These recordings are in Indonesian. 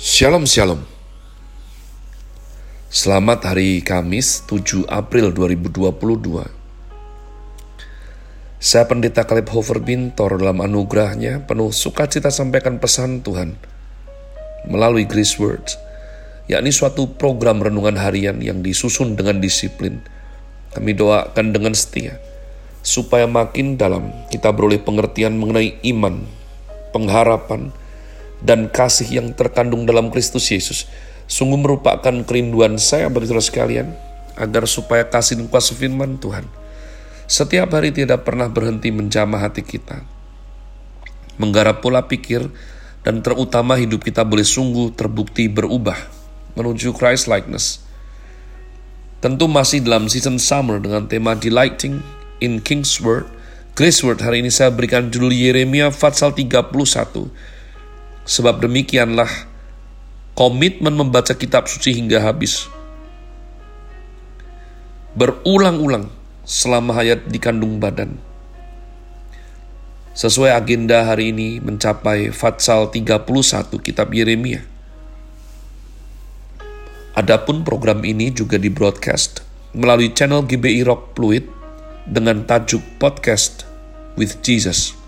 Shalom Shalom. Selamat hari Kamis 7 April 2022 Saya Pendeta Kaleb Hofer Bintor dalam anugerahnya penuh sukacita sampaikan pesan Tuhan melalui Grace Words yakni suatu program renungan harian yang disusun dengan disiplin. Kami doakan dengan setia supaya makin dalam kita beroleh pengertian mengenai iman, pengharapan, dan kasih yang terkandung dalam Kristus Yesus. Sungguh merupakan kerinduan saya bagi saudara sekalian agar supaya kasih dan kuasa firman Tuhan setiap hari tidak pernah berhenti menjamah hati kita menggarap pola pikir dan terutama hidup kita boleh sungguh terbukti berubah menuju Christ likeness. Tentu masih dalam season summer dengan tema delighting in King's Word. Grace Word hari ini saya berikan judul Yeremia Fatsal 31 Sebab demikianlah komitmen membaca kitab suci hingga habis. Berulang-ulang selama hayat di kandung badan. Sesuai agenda hari ini mencapai Fatsal 31 kitab Yeremia. Adapun program ini juga di broadcast melalui channel GBI Rock Fluid dengan tajuk Podcast with Jesus.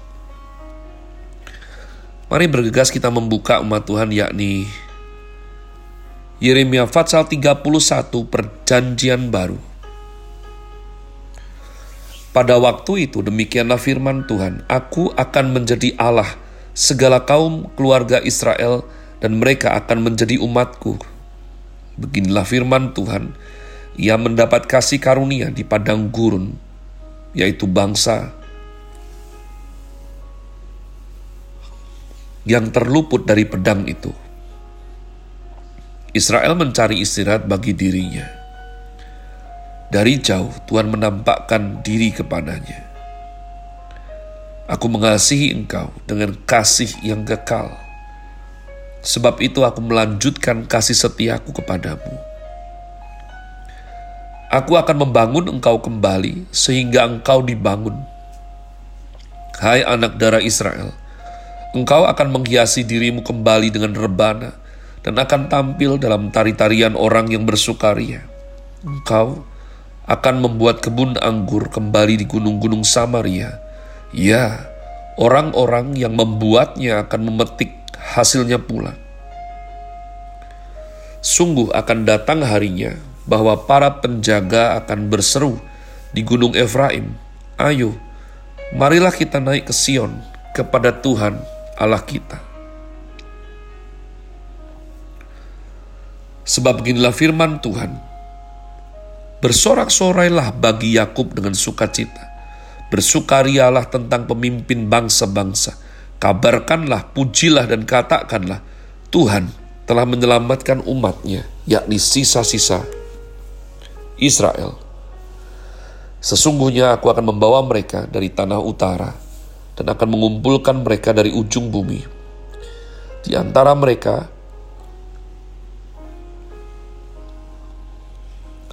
Mari bergegas kita membuka umat Tuhan yakni Yeremia Fatsal 31 Perjanjian Baru. Pada waktu itu demikianlah firman Tuhan, Aku akan menjadi Allah segala kaum keluarga Israel dan mereka akan menjadi umatku. Beginilah firman Tuhan, ia mendapat kasih karunia di padang gurun, yaitu bangsa yang terluput dari pedang itu. Israel mencari istirahat bagi dirinya. Dari jauh Tuhan menampakkan diri kepadanya. Aku mengasihi engkau dengan kasih yang kekal. Sebab itu aku melanjutkan kasih setiaku kepadamu. Aku akan membangun engkau kembali sehingga engkau dibangun. Hai anak darah Israel, engkau akan menghiasi dirimu kembali dengan rebana dan akan tampil dalam tari-tarian orang yang bersukaria. Engkau akan membuat kebun anggur kembali di gunung-gunung Samaria. Ya, orang-orang yang membuatnya akan memetik hasilnya pula. Sungguh akan datang harinya bahwa para penjaga akan berseru di gunung Efraim, Ayo, marilah kita naik ke Sion kepada Tuhan Allah kita. Sebab beginilah firman Tuhan, bersorak-sorailah bagi Yakub dengan sukacita, bersukarialah tentang pemimpin bangsa-bangsa, kabarkanlah, pujilah dan katakanlah, Tuhan telah menyelamatkan umatnya, yakni sisa-sisa Israel. Sesungguhnya aku akan membawa mereka dari tanah utara, dan akan mengumpulkan mereka dari ujung bumi. Di antara mereka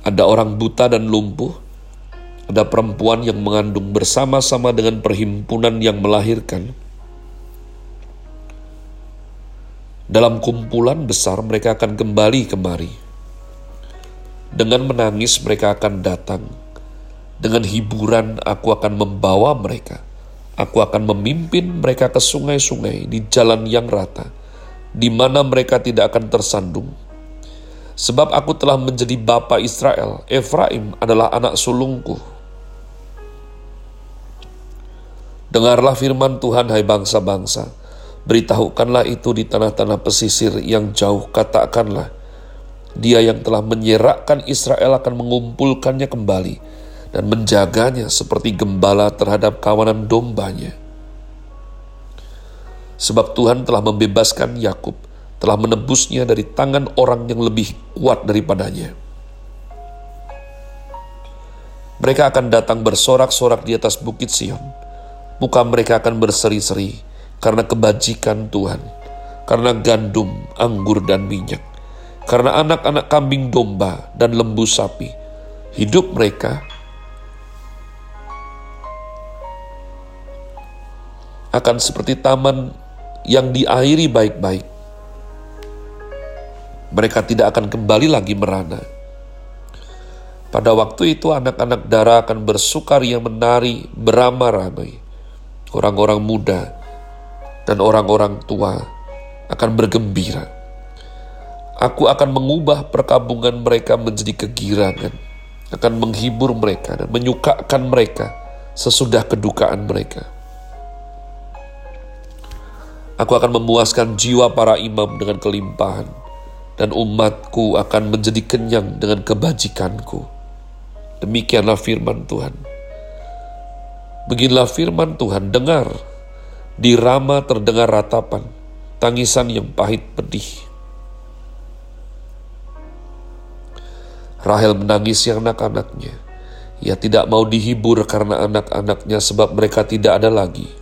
ada orang buta dan lumpuh, ada perempuan yang mengandung bersama-sama dengan perhimpunan yang melahirkan. Dalam kumpulan besar mereka akan kembali kemari. Dengan menangis mereka akan datang. Dengan hiburan aku akan membawa mereka Aku akan memimpin mereka ke sungai-sungai di jalan yang rata, di mana mereka tidak akan tersandung. Sebab aku telah menjadi bapa Israel, Efraim adalah anak sulungku. Dengarlah firman Tuhan, hai bangsa-bangsa. Beritahukanlah itu di tanah-tanah pesisir yang jauh, katakanlah. Dia yang telah menyerakkan Israel akan mengumpulkannya kembali dan menjaganya seperti gembala terhadap kawanan dombanya. Sebab Tuhan telah membebaskan Yakub, telah menebusnya dari tangan orang yang lebih kuat daripadanya. Mereka akan datang bersorak-sorak di atas bukit Sion. Muka mereka akan berseri-seri karena kebajikan Tuhan, karena gandum, anggur, dan minyak, karena anak-anak kambing domba dan lembu sapi. Hidup mereka akan seperti taman yang diairi baik-baik. Mereka tidak akan kembali lagi merana. Pada waktu itu anak-anak darah akan bersukaria menari, beramai-ramai. Orang-orang muda dan orang-orang tua akan bergembira. Aku akan mengubah perkabungan mereka menjadi kegirangan, akan menghibur mereka dan menyukakan mereka sesudah kedukaan mereka. Aku akan memuaskan jiwa para imam dengan kelimpahan, dan umatku akan menjadi kenyang dengan kebajikanku. Demikianlah firman Tuhan. Beginilah firman Tuhan, dengar, di Rama terdengar ratapan, tangisan yang pahit pedih. Rahel menangisi anak-anaknya. Ia tidak mau dihibur karena anak-anaknya sebab mereka tidak ada lagi.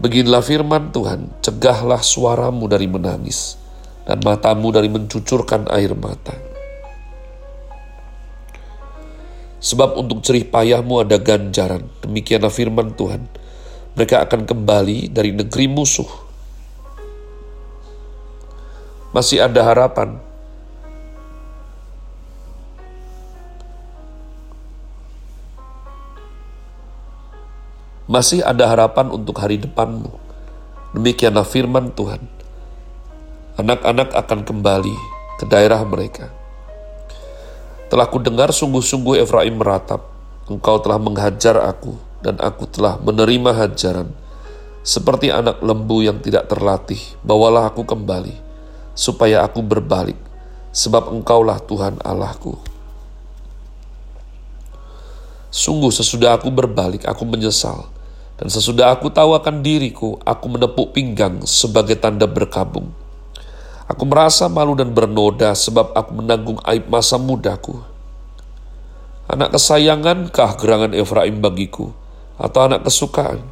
Beginilah firman Tuhan, cegahlah suaramu dari menangis dan matamu dari mencucurkan air mata Sebab untuk cerih payahmu ada ganjaran. Demikianlah firman Tuhan. Mereka akan kembali dari negeri musuh. Masih ada harapan. Masih ada harapan untuk hari depanmu. Demikianlah firman Tuhan. Anak-anak akan kembali ke daerah mereka telah kudengar sungguh-sungguh Efraim meratap, engkau telah menghajar aku, dan aku telah menerima hajaran. Seperti anak lembu yang tidak terlatih, bawalah aku kembali, supaya aku berbalik, sebab engkaulah Tuhan Allahku. Sungguh sesudah aku berbalik, aku menyesal, dan sesudah aku tahu akan diriku, aku menepuk pinggang sebagai tanda berkabung. Aku merasa malu dan bernoda sebab aku menanggung aib masa mudaku. Anak kesayangankah gerangan Efraim bagiku, atau anak kesukaan?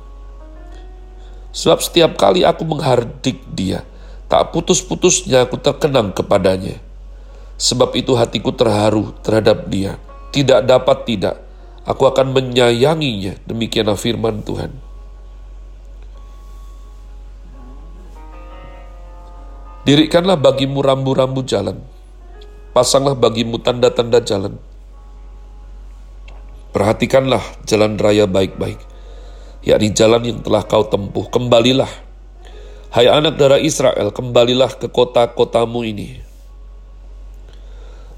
Sebab setiap kali aku menghardik dia, tak putus-putusnya aku terkenang kepadanya. Sebab itu hatiku terharu terhadap dia. Tidak dapat tidak, aku akan menyayanginya. Demikianlah firman Tuhan. Dirikanlah bagimu rambu-rambu jalan. Pasanglah bagimu tanda-tanda jalan. Perhatikanlah jalan raya baik-baik, yakni jalan yang telah kau tempuh. Kembalilah, hai anak darah Israel, kembalilah ke kota-kotamu ini.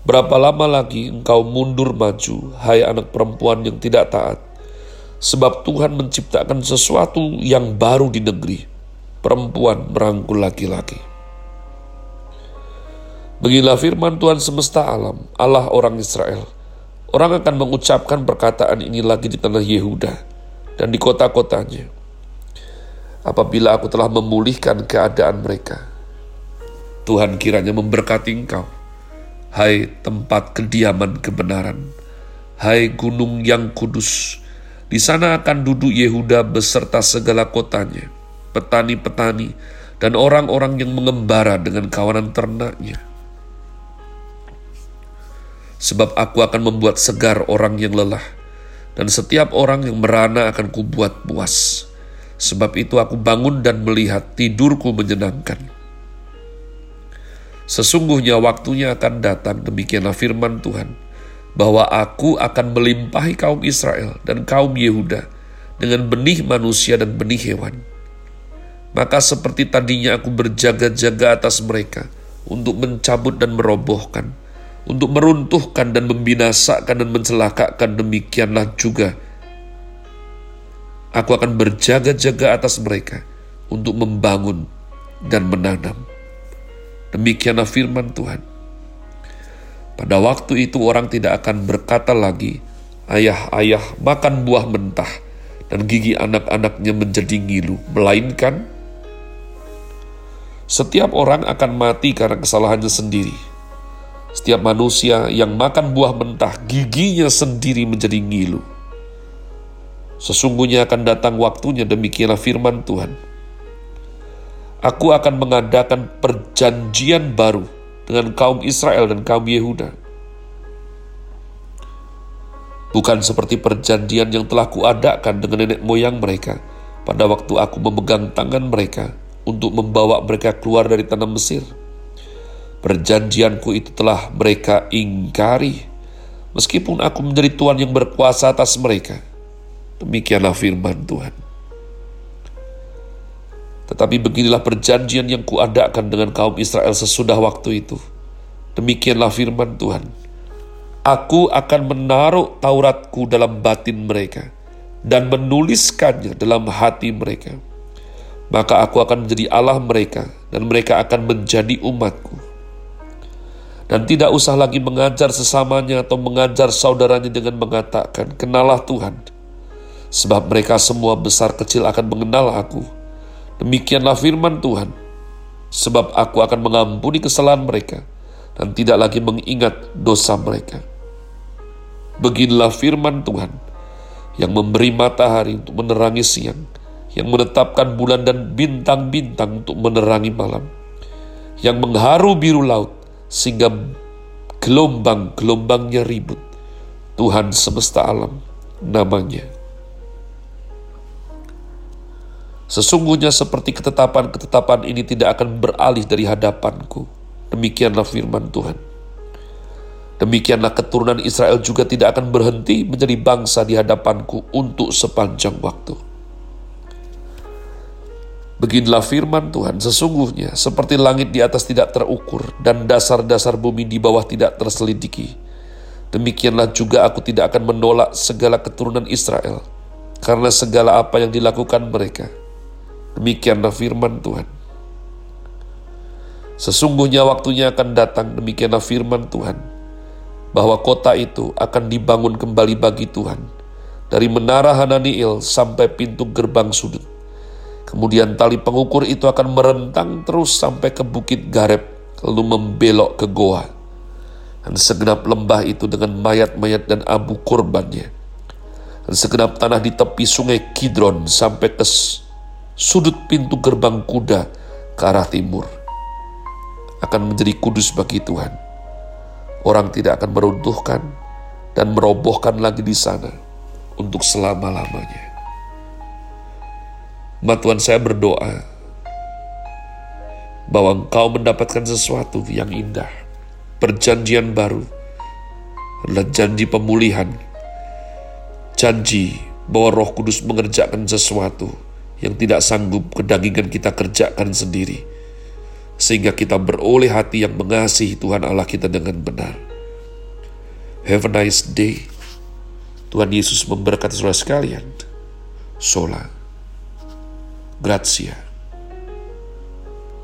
Berapa lama lagi engkau mundur maju, hai anak perempuan yang tidak taat? Sebab Tuhan menciptakan sesuatu yang baru di negeri. Perempuan merangkul laki-laki. Beginilah firman Tuhan semesta alam, Allah orang Israel. Orang akan mengucapkan perkataan ini lagi di tanah Yehuda dan di kota-kotanya. Apabila aku telah memulihkan keadaan mereka, Tuhan kiranya memberkati engkau. Hai tempat kediaman kebenaran, hai gunung yang kudus, di sana akan duduk Yehuda beserta segala kotanya, petani-petani, dan orang-orang yang mengembara dengan kawanan ternaknya sebab aku akan membuat segar orang yang lelah, dan setiap orang yang merana akan kubuat puas. Sebab itu aku bangun dan melihat tidurku menyenangkan. Sesungguhnya waktunya akan datang, demikianlah firman Tuhan, bahwa aku akan melimpahi kaum Israel dan kaum Yehuda dengan benih manusia dan benih hewan. Maka seperti tadinya aku berjaga-jaga atas mereka untuk mencabut dan merobohkan, untuk meruntuhkan dan membinasakan dan mencelakakan demikianlah juga aku akan berjaga-jaga atas mereka untuk membangun dan menanam. Demikianlah firman Tuhan. Pada waktu itu orang tidak akan berkata lagi, ayah-ayah makan buah mentah dan gigi anak-anaknya menjadi ngilu, melainkan setiap orang akan mati karena kesalahannya sendiri setiap manusia yang makan buah mentah, giginya sendiri menjadi ngilu. Sesungguhnya akan datang waktunya demikianlah firman Tuhan. Aku akan mengadakan perjanjian baru dengan kaum Israel dan kaum Yehuda. Bukan seperti perjanjian yang telah kuadakan dengan nenek moyang mereka pada waktu aku memegang tangan mereka untuk membawa mereka keluar dari tanah Mesir Perjanjianku itu telah mereka ingkari, meskipun aku menjadi Tuhan yang berkuasa atas mereka. Demikianlah firman Tuhan. Tetapi beginilah perjanjian yang kuadakan dengan kaum Israel sesudah waktu itu. Demikianlah firman Tuhan. Aku akan menaruh Tauratku dalam batin mereka dan menuliskannya dalam hati mereka. Maka aku akan menjadi Allah mereka dan mereka akan menjadi umatku dan tidak usah lagi mengajar sesamanya atau mengajar saudaranya dengan mengatakan, "Kenalah Tuhan." Sebab mereka semua besar kecil akan mengenal aku. Demikianlah firman Tuhan. Sebab aku akan mengampuni kesalahan mereka dan tidak lagi mengingat dosa mereka. Beginilah firman Tuhan yang memberi matahari untuk menerangi siang, yang menetapkan bulan dan bintang-bintang untuk menerangi malam, yang mengharu biru laut, sehingga gelombang-gelombangnya ribut. Tuhan semesta alam namanya. Sesungguhnya seperti ketetapan-ketetapan ini tidak akan beralih dari hadapanku. Demikianlah firman Tuhan. Demikianlah keturunan Israel juga tidak akan berhenti menjadi bangsa di hadapanku untuk sepanjang waktu. Beginilah firman Tuhan, sesungguhnya seperti langit di atas tidak terukur dan dasar-dasar bumi di bawah tidak terselidiki. Demikianlah juga aku tidak akan menolak segala keturunan Israel, karena segala apa yang dilakukan mereka. Demikianlah firman Tuhan. Sesungguhnya waktunya akan datang, demikianlah firman Tuhan, bahwa kota itu akan dibangun kembali bagi Tuhan, dari menara Hananiel sampai pintu gerbang sudut Kemudian tali pengukur itu akan merentang terus sampai ke bukit Gareb, lalu membelok ke goa. Dan segenap lembah itu dengan mayat-mayat dan abu korbannya. Dan segenap tanah di tepi sungai Kidron sampai ke sudut pintu gerbang kuda ke arah timur. Akan menjadi kudus bagi Tuhan. Orang tidak akan meruntuhkan dan merobohkan lagi di sana untuk selama-lamanya. Mbak Tuhan saya berdoa bahwa engkau mendapatkan sesuatu yang indah. Perjanjian baru adalah janji pemulihan. Janji bahwa roh kudus mengerjakan sesuatu yang tidak sanggup kedagingan kita kerjakan sendiri. Sehingga kita beroleh hati yang mengasihi Tuhan Allah kita dengan benar. Have a nice day. Tuhan Yesus memberkati saudara sekalian. Sola. Grazie.